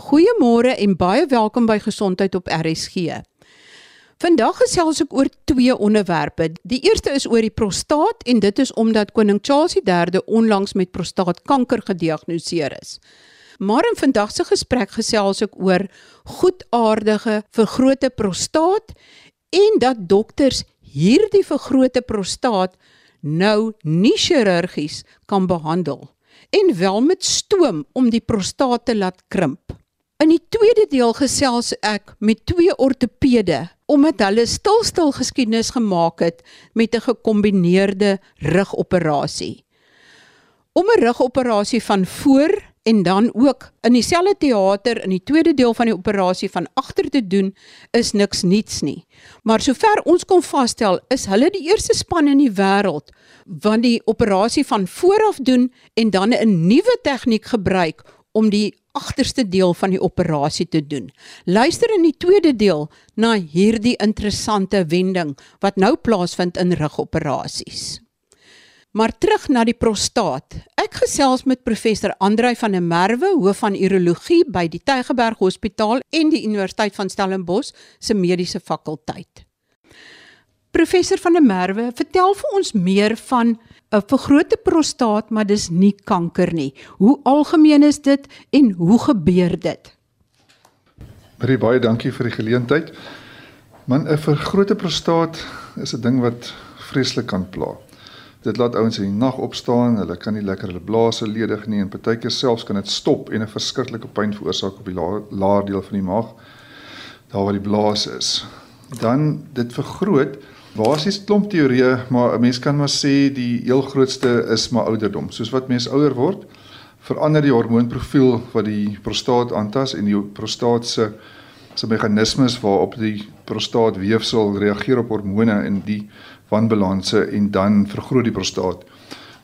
Goeiemôre en baie welkom by Gesondheid op RSG. Vandag gesels ek oor twee onderwerpe. Die eerste is oor die prostaat en dit is omdat koning Charles III onlangs met prostaatkanker gediagnoseer is. Maar in vandag se gesprek gesels ek oor goedaardige vergrote prostaat en dat dokters hierdie vergrote prostaat nou nie chirurgies kan behandel en wel met stoom om die prostaat te laat krimp. In die tweede deel gesels ek met twee ortopede omdat hulle stilstil geskiedenis gemaak het met 'n gekombineerde rugoperasie. Om 'n rugoperasie van voor en dan ook in dieselfde teater in die tweede deel van die operasie van agter te doen is niks niets nie. Maar sover ons kon vasstel, is hulle die eerste span in die wêreld wat die operasie van vooraf doen en dan 'n nuwe tegniek gebruik om die agterste deel van die operasie te doen. Luister in die tweede deel na hierdie interessante wending wat nou plaasvind in rugoperasies. Maar terug na die prostaat. Ek gesels met professor Andrei van der Merwe, hoof van urologie by die Tygerberg Hospitaal en die Universiteit van Stellenbosch se mediese fakulteit. Professor van der Merwe, vertel vir ons meer van 'n vergrote prostaat, maar dis nie kanker nie. Hoe algemeen is dit en hoe gebeur dit? Baie baie dankie vir die geleentheid. Man 'n vergrote prostaat is 'n ding wat vreeslik kan pla. Dit laat ouens in die nag opstaan, hulle kan nie lekker hulle blaase ledig nie en partykeer selfs kan dit stop en 'n verskriklike pyn veroorsaak op die laer, laer deel van die maag daar waar die blaas is. Dan dit vergroot Basies klomp teorieë, maar 'n mens kan maar sê die heel grootste is maar ouderdom. Soos wat mens ouer word, verander die hormoonprofiel wat die prostaat aantas en die prostaat se se meganismes waarop die prostaatweefsel reageer op hormone in die wanbalanse en dan vergroot die prostaat.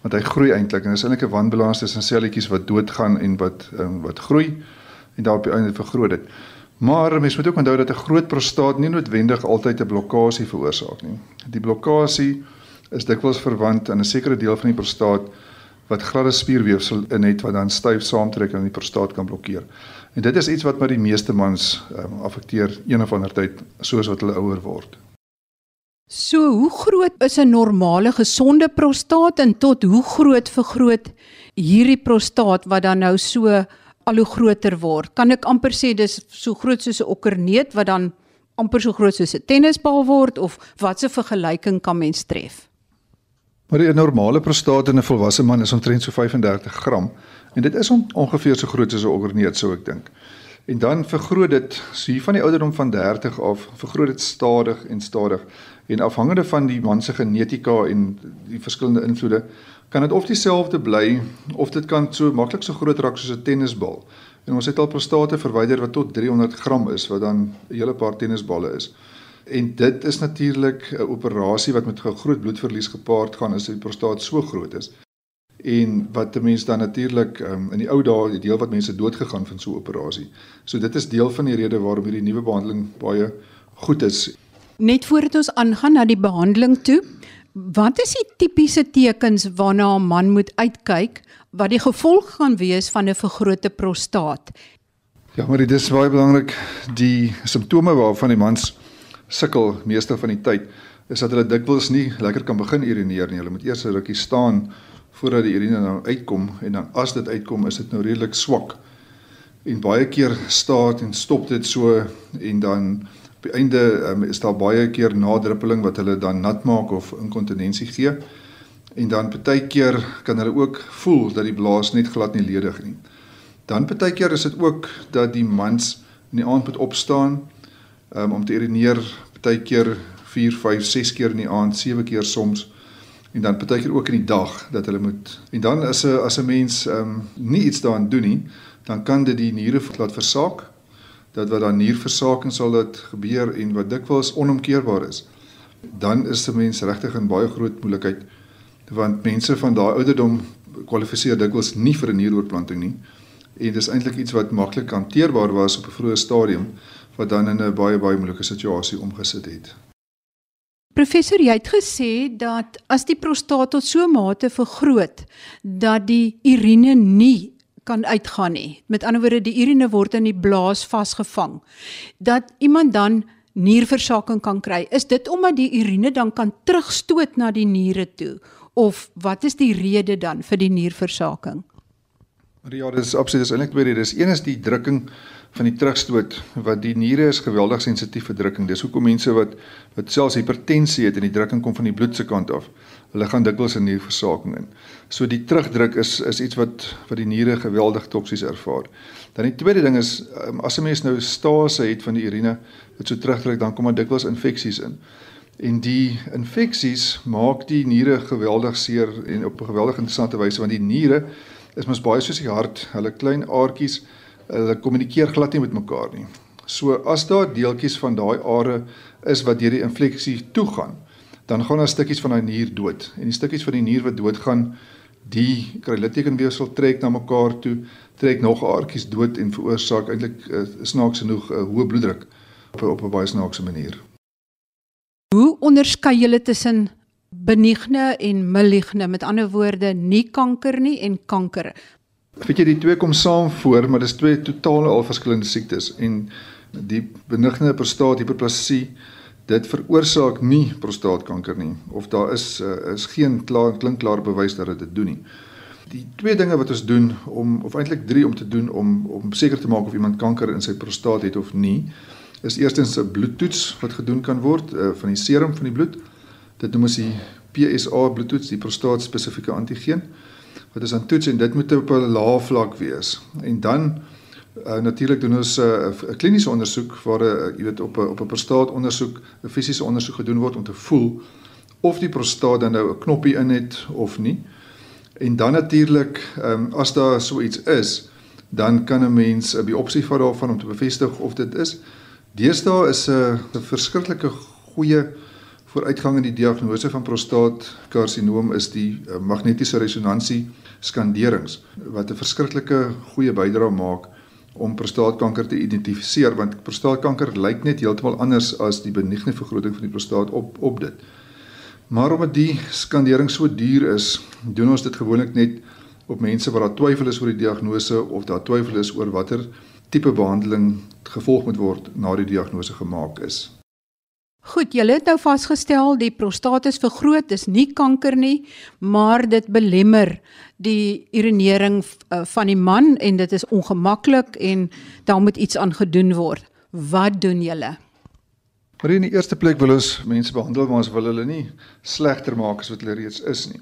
Want hy groei eintlik en dis eintlik 'n wanbalans tussen selletjies wat doodgaan en wat um, wat groei en daarop die einde vergroot dit. Maar mens moet ook onthou dat 'n groot prostaat nie noodwendig altyd 'n blokkade veroorsaak nie. Die blokkade is dikwels verwant aan 'n sekere deel van die prostaat wat gladde spierweefsel in het wat dan styf saamtrek en die prostaat kan blokkeer. En dit is iets wat maar die meeste mans um, affekteer een of ander tyd soos wat hulle ouer word. So, hoe groot is 'n normale gesonde prostaat en tot hoe groot vergroot hierdie prostaat wat dan nou so al hoe groter word. Kan ek amper sê dis so groot soos 'n okkerneet wat dan amper so groot soos 'n tennisbal word of watse vergelyking kan mens tref? Maar 'n normale prostaat in 'n volwasse man is omtrent so 35 gram en dit is on, ongeveer so groot soos 'n okkerneet sou ek dink. En dan vergroot dit so hier van die ouderdom van 30 af, vergroot dit stadig en stadig en afhangende van die man se genetika en die verskillende invloede kan dit of dieselfde bly of dit kan so maklik so groot raak soos 'n tennisbal. En ons het al prostate verwyder wat tot 300 gram is wat dan 'n hele paar tennisballe is. En dit is natuurlik 'n operasie wat met groot bloedverlies gepaard gaan as die prostaat so groot is. En wat 'n mens dan natuurlik um, in die ou dae die deel wat mense dood gegaan van so 'n operasie. So dit is deel van die rede waarom hierdie nuwe behandeling baie goed is. Net voordat ons aangaan na die behandeling toe, Wat is die tipiese tekens waarna 'n man moet uitkyk wat die gevolg gaan wees van 'n vergrote prostaat? Ja, maar dit is baie belangrik die simptome waarvan die mans sukkel meeste van die tyd is dat hulle dikwels nie lekker kan begin urineer nie. Hulle moet eers 'n rukkie staan voordat die urine nou uitkom en dan as dit uitkom is dit nou redelik swak. En baie keer staat en stop dit so en dan die einde um, is daar baie keer nadruppeling wat hulle dan nat maak of inkontinensie gee. En dan partykeer kan hulle ook voel dat die blaas net glad nie ledig nie. Dan partykeer is dit ook dat die mans in die aand moet opstaan um, om te urineer, partykeer 4, 5, 6 keer in die aand, 7 keer soms en dan partykeer ook in die dag dat hulle moet. En dan as 'n as 'n mens ehm um, nie iets daaraan doen nie, dan kan dit die niere laat versaak dat wat dan nierversaking sal dit gebeur en wat dikwels onomkeerbaar is. Dan is 'n mens regtig in baie groot moeilikheid want mense van daai ouderdom kwalifiseer dikwels nie vir 'n nieroorplanting nie. En dis eintlik iets wat maklik hanteerbaar was op 'n vroeë stadium wat dan in 'n baie baie moeilike situasie omgesit het. Professor, jy het gesê dat as die prostaat tot so mate vergroot dat die urine nie kan uitgaan nie. Met ander woorde, die urine word in die blaas vasgevang. Dat iemand dan nierversaking kan kry. Is dit omdat die urine dan kan terugstoot na die niere toe of wat is die rede dan vir die nierversaking? Ja, dit is absoluut is eintlik twee redes. Een is die drukking van die terugstoot wat die niere is geweldig sensitief vir drukking. Dis hoekom mense wat wat selfs hipertensie het en die drukking kom van die bloed se kant af, hulle gaan dikwels 'n nierversaking in. So die terugdruk is is iets wat wat die niere geweldig toksies ervaar. Dan die tweede ding is um, as 'n mens nou stase het van die urine wat so terugdruk, dan kom daar dikwels infeksies in. En die infeksies maak die niere geweldig seer en op 'n geweldig interessante wyse want die niere is mos baie soos die hart, hulle klein aartjies, hulle kommunikeer glad nie met mekaar nie. So as daar deeltjies van daai are is wat deur die infeksie toegaan, dan gaan daar stukkies van daai nier dood. En die stukkies van die nier wat doodgaan, die kry littekenweefsel trek na mekaar toe, trek nog aartjies dood en veroorsaak eintlik uh, snaaks genoeg 'n uh, hoë bloeddruk op op 'n baie snaakse manier. Hoe onderskei julle tussen benigne en maligne met ander woorde nie kanker nie en kanker. Weet jy die twee kom saam voor, maar dis twee totale al verskillende siektes en die benigne prostaat hiperplasie dit veroorsaak nie prostaatkanker nie of daar is uh, is geen klaar klinkklare bewys dat dit doen nie. Die twee dinge wat ons doen om of eintlik drie om te doen om om seker te maak of iemand kanker in sy prostaat het of nie, is eerstens 'n bloedtoets wat gedoen kan word uh, van die serum van die bloed. Dit noem ons die PSA bloedtoets, die prostaat spesifieke antigeen wat is aan toets en dit moet op 'n lae vlak wees. En dan uh, natuurlik doen ons 'n uh, kliniese ondersoek waar uh, jy weet op op 'n prostaat ondersoek, 'n fisiese ondersoek gedoen word om te voel of die prostaat dan nou 'n knoppie in het of nie. En dan natuurlik, um, as daar so iets is, dan kan 'n mens 'n biopsie vat daarvan om te bevestig of dit is. Deesdae is 'n 'n verskriklike goeie vooruitgang in die diagnose van prostaatkarsinoom is die uh, magnetiese resonansie skanderings wat 'n verskriklike goeie bydrae maak om prostaatkanker te identifiseer want prostaatkanker lyk net heeltemal anders as die benigne vergroting van die prostaat op op dit. Maar omdat die skandering so duur is, doen ons dit gewoonlik net op mense wat daar twyfel is oor die diagnose of daar twyfel is oor watter tipe behandeling gevolg moet word na die diagnose gemaak is. Goed, julle het nou vasgestel die prostaat is vergroot, dis nie kanker nie, maar dit belemmer die urinering uh, van die man en dit is ongemaklik en daar moet iets aan gedoen word. Wat doen julle? Maar in die eerste plek wil ons mense behandel maar ons wil hulle nie slegter maak as wat hulle reeds is nie.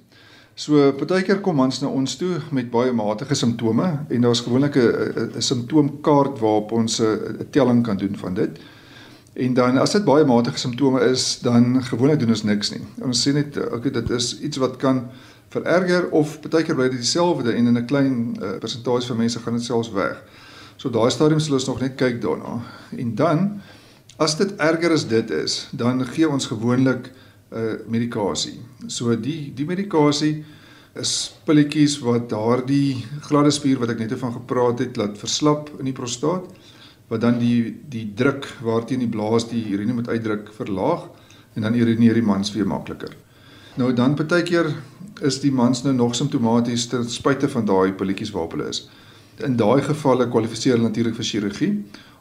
So partykeer kom mans na ons toe met baie matige simptome en daar's gewoonlik 'n simptoomkaart waarop ons 'n telling kan doen van dit. En dan as dit baie matige simptome is, dan gewoonlik doen ons niks nie. Ons sê net okay, dit is iets wat kan vererger of baie keer bly dit dieselfde en in 'n klein uh, persentasie van mense gaan dit selfs weg. So daai stadium sal ons nog net kyk daarna. En dan as dit erger as dit is, dan gee ons gewoonlik uh, medikasie. So die die medikasie is pilletjies wat daardie gladde spier wat ek net van gepraat het laat verslap in die prostaat wat dan die die druk waarteen die blaas die urine moet uitdruk verlaag en dan urineer die mans weer makliker. Nou dan partykeer is die mans nou nog simptomaties ten spyte van daai pilletjies waarop hulle is. In daai gevalle kwalifiseer hulle natuurlik vir chirurgie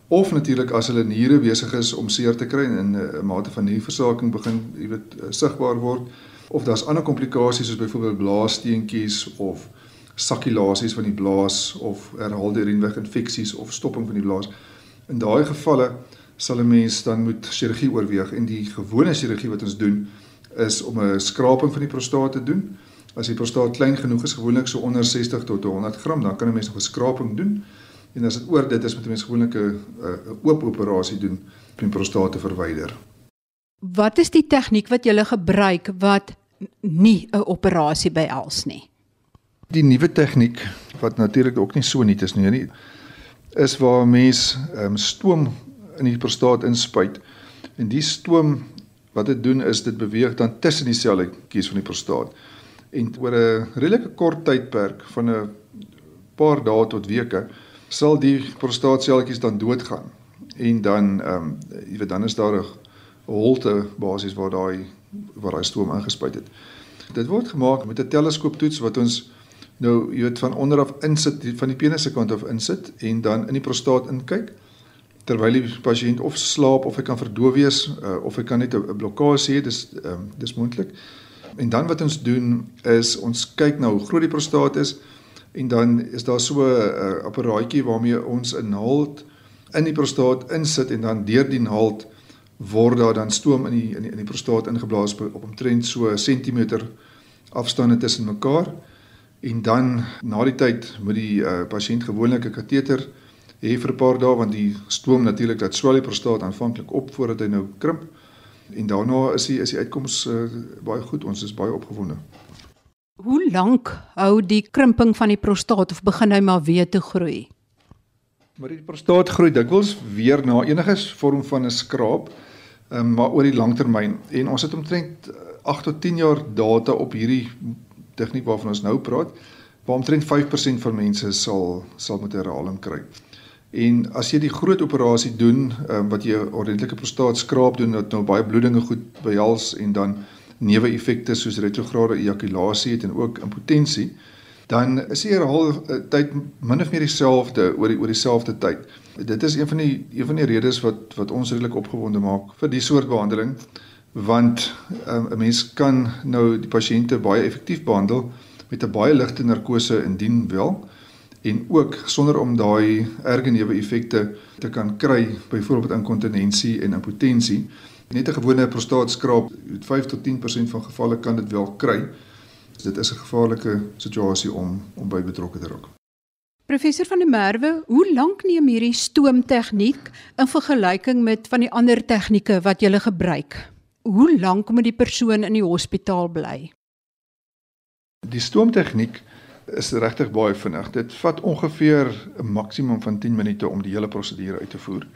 of natuurlik as hulle niere besig is om seer te kry en 'n mate van nierversaking begin, jy weet, eh, sigbaar word of daar's ander komplikasies soos byvoorbeeld blaassteentjies of sakkulasies van die blaas of herhaalde urineweginfeksies infeksies of stopping van die blaas. In daai gevalle sal 'n mens dan moet chirurgie oorweeg en die gewone chirurgie wat ons doen is om 'n skraping van die prostaat te doen. As die prostaat klein genoeg is, gewoonlik so onder 60 tot 100 gram, dan kan 'n mens nog 'n skraping doen. En as dit oor dit is, moet 'n mens gewoonlik 'n oop operasie doen om die prostaat te verwyder. Wat is die tegniek wat jy gebruik wat nie 'n operasie behels nie? Die nuwe tegniek wat natuurlik ook nie so nuut is nie, nie is waar 'n mens um, stoom in die prostaat inspuit. En die stoom wat dit doen is dit beweeg dan tussen die selletjies van die prostaat. En oor 'n redelike kort tydperk van 'n paar dae tot weke sal die prostaatselletjies dan doodgaan. En dan ehm um, jy weet dan is daar 'n holte basies waar daai waar daai stoom ingespuit het. Dit word gemaak met 'n teleskooptoets wat ons nou jy weet van onder af insit van die penis se kant af insit en dan in die prostaat inkyk terwyl die pasiënt of slaap of hy kan verdoof wees uh, of hy kan net 'n blokkade hê dis um, dis moontlik en dan wat ons doen is ons kyk na hoe groot die prostaat is en dan is daar so 'n uh, apparaatjie waarmee ons 'n naald in die prostaat insit en dan deur die naald word daar dan stoom in die in die, in die prostaat ingeblaas op omtrent so 'n sentimeter afstande tussen mekaar. En dan na die tyd moet die uh, pasiënt gewoonlik 'n kateter hê vir 'n paar dae want die stoom natuurlik dat swel die prostaat aanvanklik op voordat hy nou krimp en daarna is die is die uitkoms uh, baie goed ons is baie opgewonde. Hoe lank hou die krimping van die prostaat of begin hy maar weer te groei? Maar die prostaat groei dikwels weer na enige vorm van 'n skraap um, maar oor die langtermyn en ons het omtrent 8 eh, tot 10 jaar data op hierdie tegniek waarvan ons nou praat waar omtrent 5% van mense sal sal met herhaling kry. En as jy die groot operasie doen um, wat jy ordentlike prostaatskraap doen wat nou baie bloedinge goed behels en dan neeweffekte soos retrograde ejakulasie het en ook impotensie, dan is die herhaal eh, tyd min of meer dieselfde oor die oor dieselfde tyd. Dit is een van die een van die redes wat wat ons redelik opgewonde maak vir die soort behandeling want um, 'n mens kan nou die pasiënte baie effektief behandel met 'n baie ligte narkose indien wel en ook sonder om daai erge neeweffekte te kan kry byvoorbeeld inkontinensie en impotensie net 'n gewone prostaatskraap 5 tot 10% van gevalle kan dit wel kry dit is 'n gevaarlike situasie om om by betrokke te raak Professor van der Merwe, hoe lank neem hierdie stoomtegniek in vergelyking met van die ander tegnieke wat jy gebruik? Hoe lank moet die persoon in die hospitaal bly? Die stoomtegniek is regtig baie vinnig. Dit vat ongeveer 'n maksimum van 10 minute om die hele prosedure uit te voer.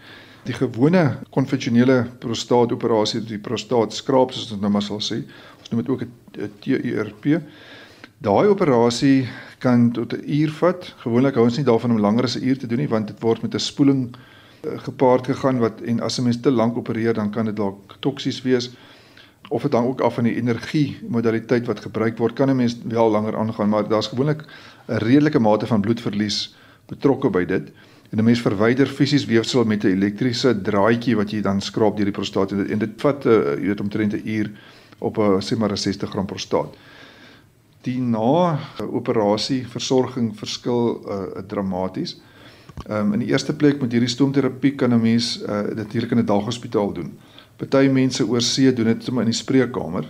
Die gewone konvensionele prostaatoperasie, die prostaatskraap soos ons nou maar sal sê, ons noem dit ook 'n TURP. Daai operasie kan tot 'n uur vat. Gewoonlik hou ons nie daarvan om langer as 'n uur te doen nie want dit word met 'n spoeling uh, gepaard gegaan wat en as 'n mens te lank opereer dan kan dit dalk toksies wees of dit hang ook af van die energie modaliteit wat gebruik word. Kan 'n mens wel langer aangaan, maar daar's gewoonlik 'n redelike mate van bloedverlies betrokke by dit. En 'n mens verwyder fisies weefsel met 'n elektriese draadjie wat jy dan skraap deur die prostaat en dit, en dit vat 'n uh, jy weet omtrent 'n uur op 'n sê maar 'n 60 gram prostaat die na operasie versorging verskil uh, dramaties. Ehm um, in die eerste plek met hierdie stoomterapie kan 'n mens uh, natuurlik in 'n daghospitaal doen. Party mense oor see doen dit sommer in die spreekkamer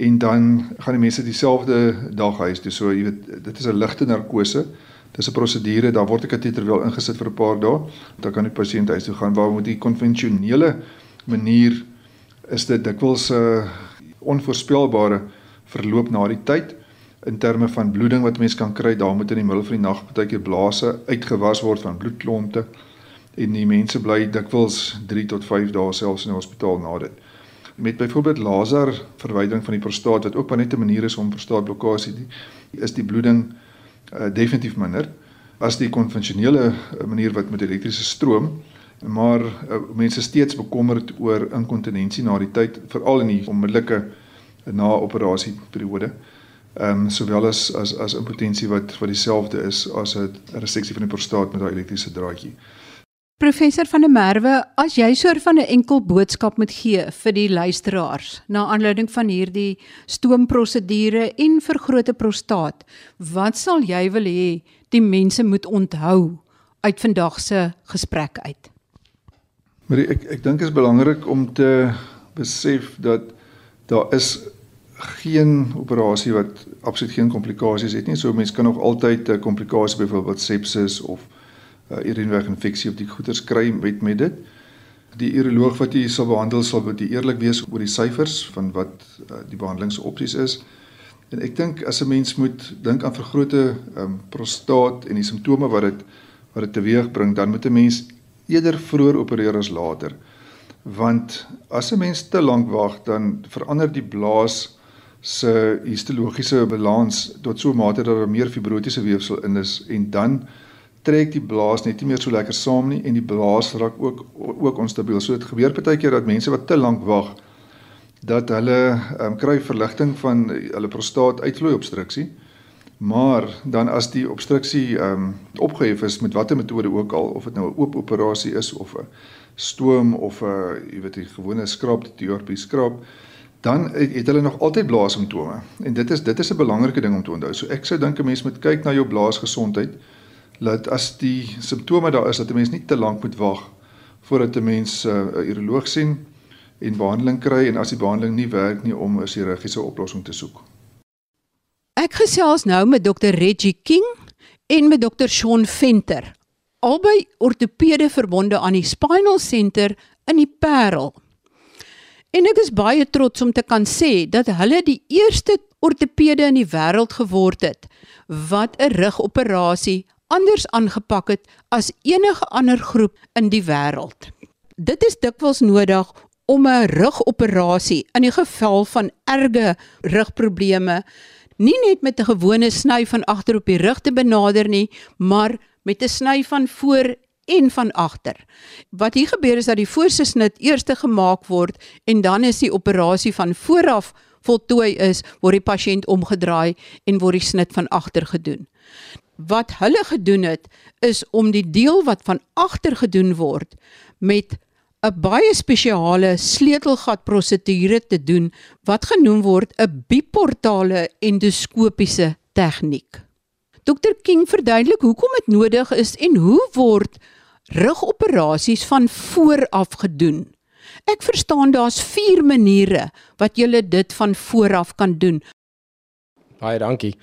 en dan gaan die mense dieselfde dag huis toe. So jy weet dit is 'n ligte narkose. Dis 'n prosedure, daar word 'n kateter wel ingesit vir 'n paar dae. Dan kan die pasiënt huis toe gaan waar met die konvensionele manier is dit dikwels 'n uh, onvoorspelbare verloop na die tyd in terme van bloeding wat mense kan kry, daar moet in die middel van die nag baie keer blaase uitgewas word van bloedklonte en die mense bly dikwels 3 tot 5 dae selfs in die hospitaal na dit. Met byvoorbeeld laser verwydering van die prostaat wat ook maar net 'n manier is om prostaatblokkade die is die bloeding uh, definitief minder as die konvensionele uh, manier wat met elektriese stroom maar uh, mense steeds bekommerd oor inkontinensie na die tyd veral in die onmiddellike na operasie periode ehm um, sowel as as as impotensie wat wat dieselfde is as 'n reseksie van die prostaat met daai elektriese draadjie. Professor van der Merwe, as jy soort van 'n enkel boodskap moet gee vir die luisteraars na aanleiding van hierdie stoomprosedure en vergrote prostaat, wat sal jy wil hê die mense moet onthou uit vandag se gesprek uit? Maar ek ek dink dit is belangrik om te besef dat daar is geen operasie wat absoluut geen komplikasies het nie. So mense kan nog altyd 'n komplikasie byvoorbeeld sepsis of uh, urineweginfeksie op die goeters kry met met dit. Die uroloog wat jy sal behandel sal moet eerlik wees oor die syfers van wat uh, die behandelingsopsies is. En ek dink as 'n mens moet dink aan vergrote um, prostaat en die simptome wat dit wat dit teweegbring, dan moet 'n mens eerder vroeër opereer as later. Want as 'n mens te lank wag, dan verander die blaas se histologiese balans tot so 'n mate dat daar meer fibrotiese weefsel in is en dan trek die blaas net nie meer so lekker saam nie en die blaas raak ook ook onstabiel. So dit gebeur baie keer dat mense wat te lank wag dat hulle um, kry verligting van hulle prostaat uitvloei obstruksie Maar dan as die obstruksie ehm um, opgehef is met watter metode ook al of dit nou 'n oop operasie is of 'n stoom of 'n jy weet die gewone skraap die TRP skraap dan het hulle nog altyd blaasimptome en dit is dit is 'n belangrike ding om te onthou. So ek sou dink 'n mens moet kyk na jou blaasgesondheid dat as die simptome daar is dat 'n mens nie te lank moet wag voordat 'n mens uh, 'n uh, uroloog sien en behandeling kry en as die behandeling nie werk nie om 'n chirurgiese oplossing te soek. Ek gesels nou met Dr Reggie King en met Dr Shaun Venter, albei ortopede verbonde aan die Spinal Center in die Parel. En ek is baie trots om te kan sê dat hulle die eerste ortopede in die wêreld geword het wat 'n rugoperasie anders aangepak het as enige ander groep in die wêreld. Dit is dikwels nodig om 'n rugoperasie in die geval van erge rugprobleme nie net met 'n gewone sny van agter op die rug te benader nie, maar met 'n sny van voor en van agter. Wat hier gebeur is dat die voorste snit eers gemaak word en dan is die operasie van vooraf voltooi is, word die pasiënt omgedraai en word die snit van agter gedoen. Wat hulle gedoen het is om die deel wat van agter gedoen word met 'n baie spesiale sleutelgat prosedure te doen wat genoem word 'n biportale endoskopiese tegniek. Dr King verduidelik hoekom dit nodig is en hoe word rugoperasies van vooraf gedoen. Ek verstaan daar's 4 maniere wat jy dit van vooraf kan doen. Baie dankie.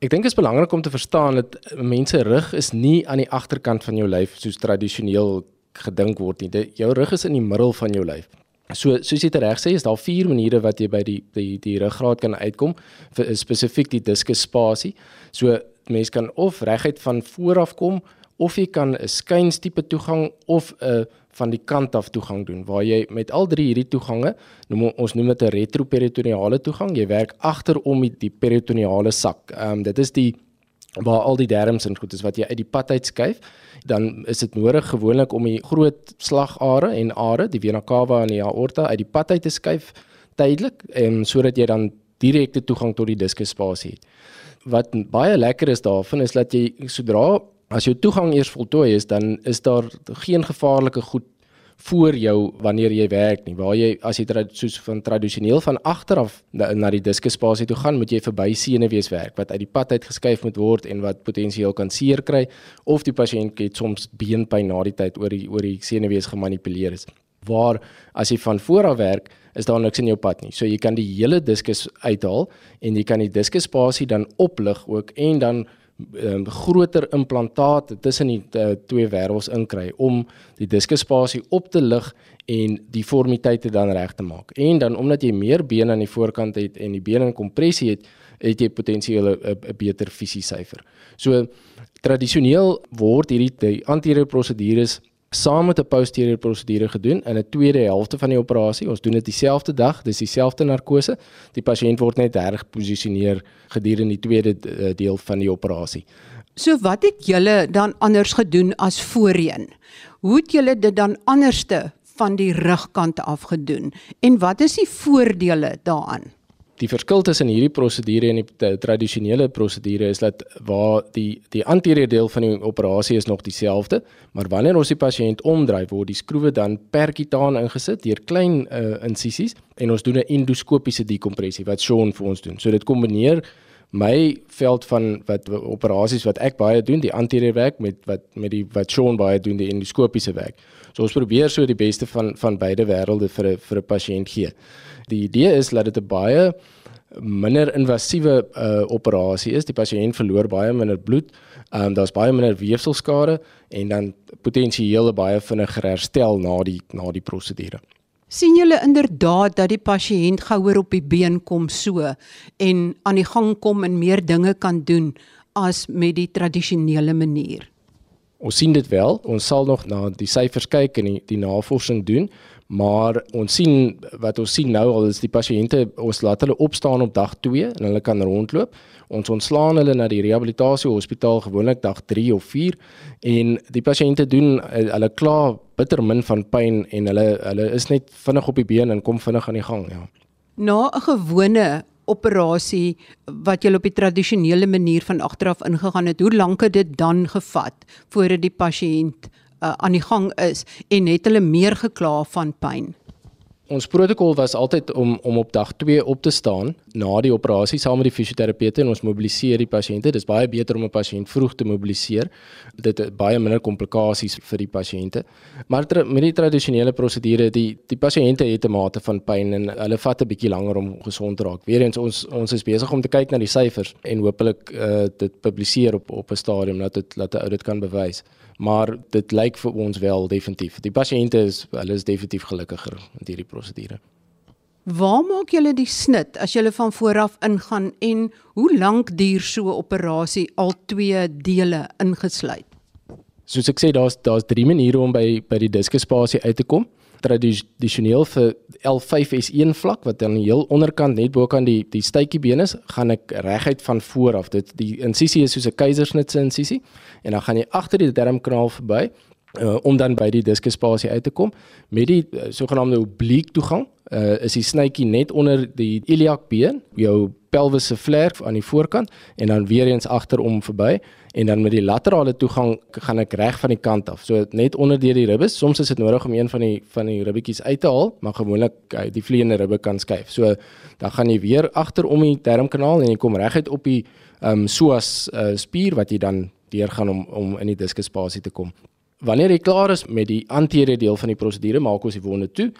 Ek dink dit is belangrik om te verstaan dat mense rug is nie aan die agterkant van jou lyf soos tradisioneel gedink word nie. Die, jou rug is in die middel van jou lyf. So soos jy reg sê, is daar vier maniere wat jy by die die die ruggraat kan uitkom vir spesifiek die diskus spasie. So mense kan of reguit van voor af kom of jy kan 'n skynstipe toegang of 'n van die kant af toegang doen waar jy met al drie hierdie toegange noem ons noem dit 'n retroperitoneale toegang jy werk agter om die, peritoneale sak. Ehm um, dit is die waar al die darmes en goed is wat jy uit die pad uitskuif dan is dit nodig gewoonlik om die groot slagare en are, die vena cava en die aorta uit die pad uit te skuif tydelik en sodat jy dan direkte toegang tot die diskusspasie het. Wat baie lekker is daarvan is dat jy sodra as jou toegang eers voltooi is, dan is daar geen gevaarlike goed voor jou wanneer jy werk nie. Waar jy as jy soos van tradisioneel van agter af na, na die diskusspasie toe gaan, moet jy verby senuwees werk wat uit die pad uit geskuif moet word en wat potensieel kan seer kry of die pasiënt het soms beenpyn na die tyd oor die oor die senuwees gemanipuleer is. Waar as jy van voor af werk, is daar niks in jou pad nie. So jy kan die hele diskus uithaal en jy kan die diskusspasie dan oplig ook en dan um, groter implantaat tussen die uh, twee wêrelds inkry om die diskusspasie op te lig en die vormiteite dan reg te maak. En dan omdat jy meer bene aan die voorkant het en die bene in kompressie het, het jy potensieel 'n beter fisiesyfer. So tradisioneel word hierdie anterieure prosedures saam met 'n posterior prosedure gedoen in 'n tweede helfte van die operasie. Ons doen dit dieselfde dag, dis dieselfde narkose. Die pasiënt word net hergeposisioneer gedurende die tweede eh, deel van die operasie. So wat het julle dan anders gedoen as voorheen? Hoe het julle dit dan anderste van die rugkant af gedoen en wat is die voordele daaraan? Die verskil tussen hierdie prosedure en die tradisionele prosedure is dat waar die die anterieure deel van die operasie is nog dieselfde, maar wanneer ons die pasiënt omdraai word die skroewe dan perkutaan ingesit deur klein uh, insisies en ons doen 'n endoskopiese dekompressie wat Sean vir ons doen. So dit kombineer my veld van wat operasies wat ek baie doen, die anterieure werk met wat met die wat Sean baie doen, die endoskopiese werk. So ons probeer so die beste van van beide wêrelde vir 'n vir 'n pasiënt gee die idee is dat dit 'n baie minder invasiewe uh, operasie is. Die pasiënt verloor baie minder bloed. Ehm um, daar's baie minder weefselskade en dan potensieel baie vinniger herstel na die na die prosedure. sien julle inderdaad dat die pasiënt gouer op die been kom so en aan die gang kom en meer dinge kan doen as met die tradisionele manier. Ons sien dit wel. Ons sal nog na die syfers kyk en die, die navorsing doen, maar ons sien wat ons sien nou al is die pasiënte ons laat hulle opstaan op dag 2 en hulle kan rondloop. Ons ontslaan hulle na die rehabilitasie hospitaal gewoonlik dag 3 of 4 en die pasiënte doen hulle klaar bitter min van pyn en hulle hulle is net vinnig op die been en kom vinnig aan die gang, ja. Na 'n gewone operasie wat jy op die tradisionele manier van agteraf ingegaan het, hoe lank het dit dan gevat voordat die pasiënt uh, aan die gang is en het hulle meer gekla van pyn? Ons protokol was altyd om om op dag 2 op te staan na die operasie saam met die fisioterapeute en ons mobiliseer die pasiënte. Dis baie beter om 'n pasiënt vroeg te mobiliseer. Dit het baie minder komplikasies vir die pasiënte. Maar met die tradisionele prosedure, die die pasiënte het 'n mate van pyn en hulle vat 'n bietjie langer om gesond te raak. Weerens ons ons is besig om te kyk na die syfers en hopelik uh, dit publiseer op op 'n stadium dat dit laat 'n ou dit kan bewys maar dit lyk vir ons wel definitief. Die pasiënte is hulle is definitief gelukkiger met hierdie prosedure. Waar maak julle die snit as julle van vooraf ingaan en hoe lank duur so 'n operasie al twee dele ingesluit? Soos ek sê daar's daar's drie maniere om by by die diskuspasie uit te kom tradisioneel vir L5S1 vlak wat aan die heel onderkant net bo kan die die stytjiebeen is, gaan ek reguit van voor af. Dit die insisie is soos 'n keisersnitse insisie en dan gaan jy agter die darmkanaal verby uh, om dan by die diskuspasie uit te kom met die uh, sogenaamde obliek toegang. Uh, is die snytjie net onder die iliakbeen, jou pelvisse vlerk aan die voorkant en dan weer eens agterom verby en dan met die laterale toegang gaan ek reg van die kant af. So net onder deur die ribbes. Soms is dit nodig om een van die van die ribbetjies uit te haal, maar gewoonlik eh, die vleiende ribbe kan skuif. So dan gaan jy weer agter om die darmkanaal en jy kom reguit op die ehm um, psoas uh, spier wat jy dan deur gaan om om in die diskusspasie te kom. Wanneer jy klaar is met die anteriore deel van die prosedure, maak ons die wonde toe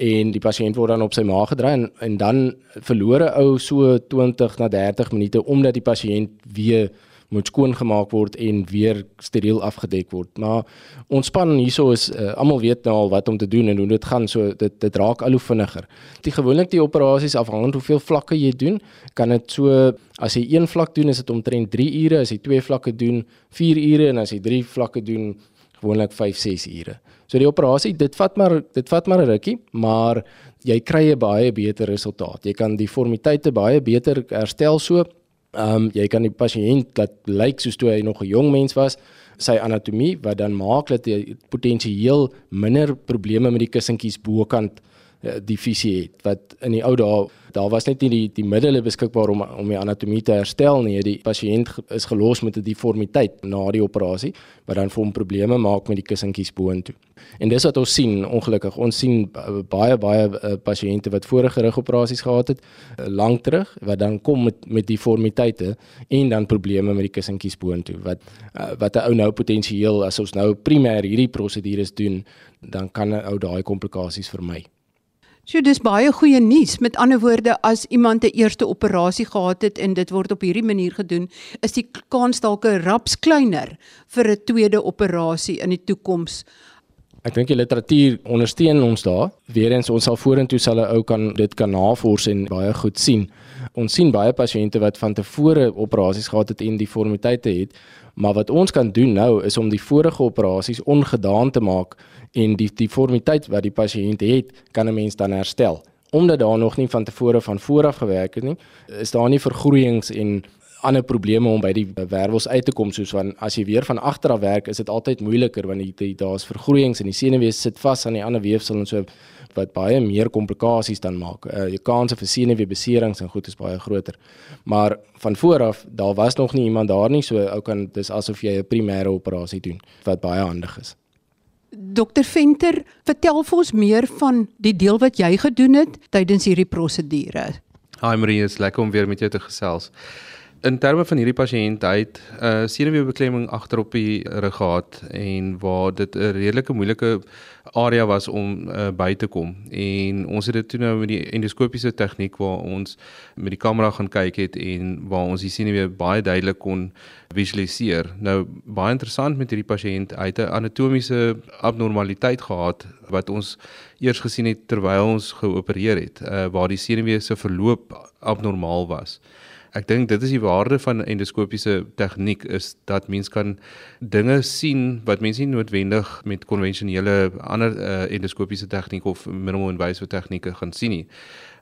en die pasiënt word dan op sy maag gedry en, en dan verloor 'n ou so 20 na 30 minute omdat die pasiënt weer moet skoon gemaak word en weer steriel afgedek word. Maar ons span hierso is uh, almal weet nou al wat om te doen en hoe dit gaan. So dit dit raak al hoe vinniger. Die gewoonlik die operasies afhangend hoeveel vlakke jy doen, kan dit so as jy een vlak doen is dit omtrent 3 ure, as jy twee vlakke doen 4 ure en as jy drie vlakke doen gewoonlik 5-6 ure. So die operasie, dit vat maar dit vat maar 'n rukkie, maar jy kry 'n baie beter resultaat. Jy kan die formiteite baie beter herstel so Ehm um, jy kan die pasiënt laat lyk soos toe hy nog 'n jong mens was, sy anatomie wat dan maak dat hy potensieel minder probleme met die kussentjies bokant uh, die visie het wat in die ou dae daar was net nie die die middele beskikbaar om om die anatomie te herstel nie. Die pasiënt is gelos met 'n deformiteit na die operasie wat dan vir hom probleme maak met die kussentjies boontoe. En dis wat ons sien, ongelukkig. Ons sien baie baie uh, pasiënte wat vorige rugoperasies gehad het lank terug wat dan kom met met deformiteite en dan probleme met die kussentjies boontoe wat wat 'n ou nou potensieel as ons nou primêr hierdie prosedures doen, dan kan 'n ou daai komplikasies vermy. So dis baie goeie nuus. Met ander woorde, as iemand 'n eerste operasie gehad het en dit word op hierdie manier gedoen, is die kans dalk 'n raps kleiner vir 'n tweede operasie in die toekoms. Ek dink die literatuur ondersteun ons daar. Weerens ons sal vorentoe sal 'n ou kan dit kan navors en baie goed sien. Ons sien baie pasiënte wat van tevore operasies gehad het en deformiteite het, maar wat ons kan doen nou is om die vorige operasies ongedaan te maak en die deformiteit wat die pasiënt het, kan 'n mens dan herstel. Omdat daar nog nie van tevore van vooraf gewerk het nie, is daar nie vergroeiings en ander probleme om by die wervels uit te kom soos van as jy weer van agter af werk, is dit altyd moeiliker want die daar's vergroeiings en die senuwee sit vas aan die ander weefsel en so wat baie meer komplikasies dan maak. Uh, jou kanse vir senuweebeserings en goed is baie groter. Maar van vooraf, daar was nog nie iemand daar nie, so ou kan dis asof jy 'n primêre operasie doen wat baie handig is. Dokter Venter, vertel vir ons meer van die deel wat jy gedoen het tydens hierdie prosedure. Hi Marie, is lekker om weer met jou te gesels. In terme van hierdie pasiënt, hy het 'n uh, senuweebeklemming agter op die rug gehad en waar dit 'n redelike moeilike area was om uh, by te kom. En ons het dit toe nou met die endoskopiese tegniek waar ons met die kamera gaan kyk het en waar ons die senuwee baie duidelik kon visualiseer. Nou baie interessant met hierdie pasiënt, hy het 'n anatomiese abnormaliteit gehad wat ons eers gesien het terwyl ons geopereer het, uh, waar die senuwee se verloop abnormaal was. Ek dink dit is die waarde van endoskopiese tegniek is dat mens kan dinge sien wat mense nie noodwendig met konvensionele ander uh, endoskopiese tegniek of minimal invasive tegnieke gaan sien nie.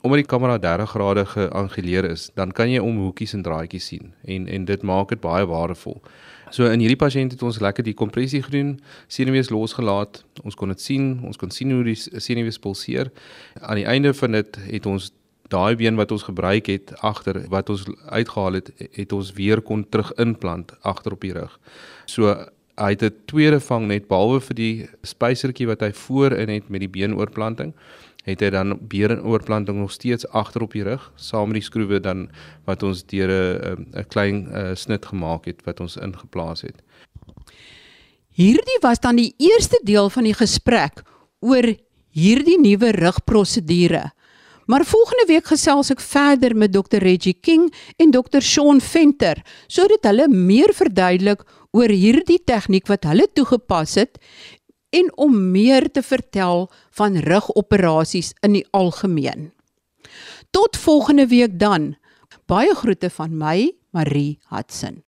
Omdat die kamera 30 grade geanguleer is, dan kan jy om hoekies en draadjies sien en en dit maak dit baie waardevol. So in hierdie pasiënt het ons lekker die kompressie gedoen, senuwees losgelaat. Ons kon dit sien, ons kon sien hoe die senuwees pulseer. Aan die einde van dit het ons daai been wat ons gebruik het agter wat ons uitgehaal het, het ons weer kon terug inplant agter op die rug. So hy het 'n tweede vangnet behalwe vir die spysertjie wat hy voorin het met die beenoorplanting het hy dan beenoorplanting nog steeds agter op die rug saam met die skroewe dan wat ons deur 'n 'n klein uh, snit gemaak het wat ons ingeplaas het. Hierdie was dan die eerste deel van die gesprek oor hierdie nuwe rugprosedure. Maar volgende week gesels ek verder met Dr Reggie King en Dr Shaun Venter sodat hulle meer verduidelik oor hierdie tegniek wat hulle toegepas het en om meer te vertel van rugoperasies in die algemeen. Tot volgende week dan. Baie groete van my, Marie Hudson.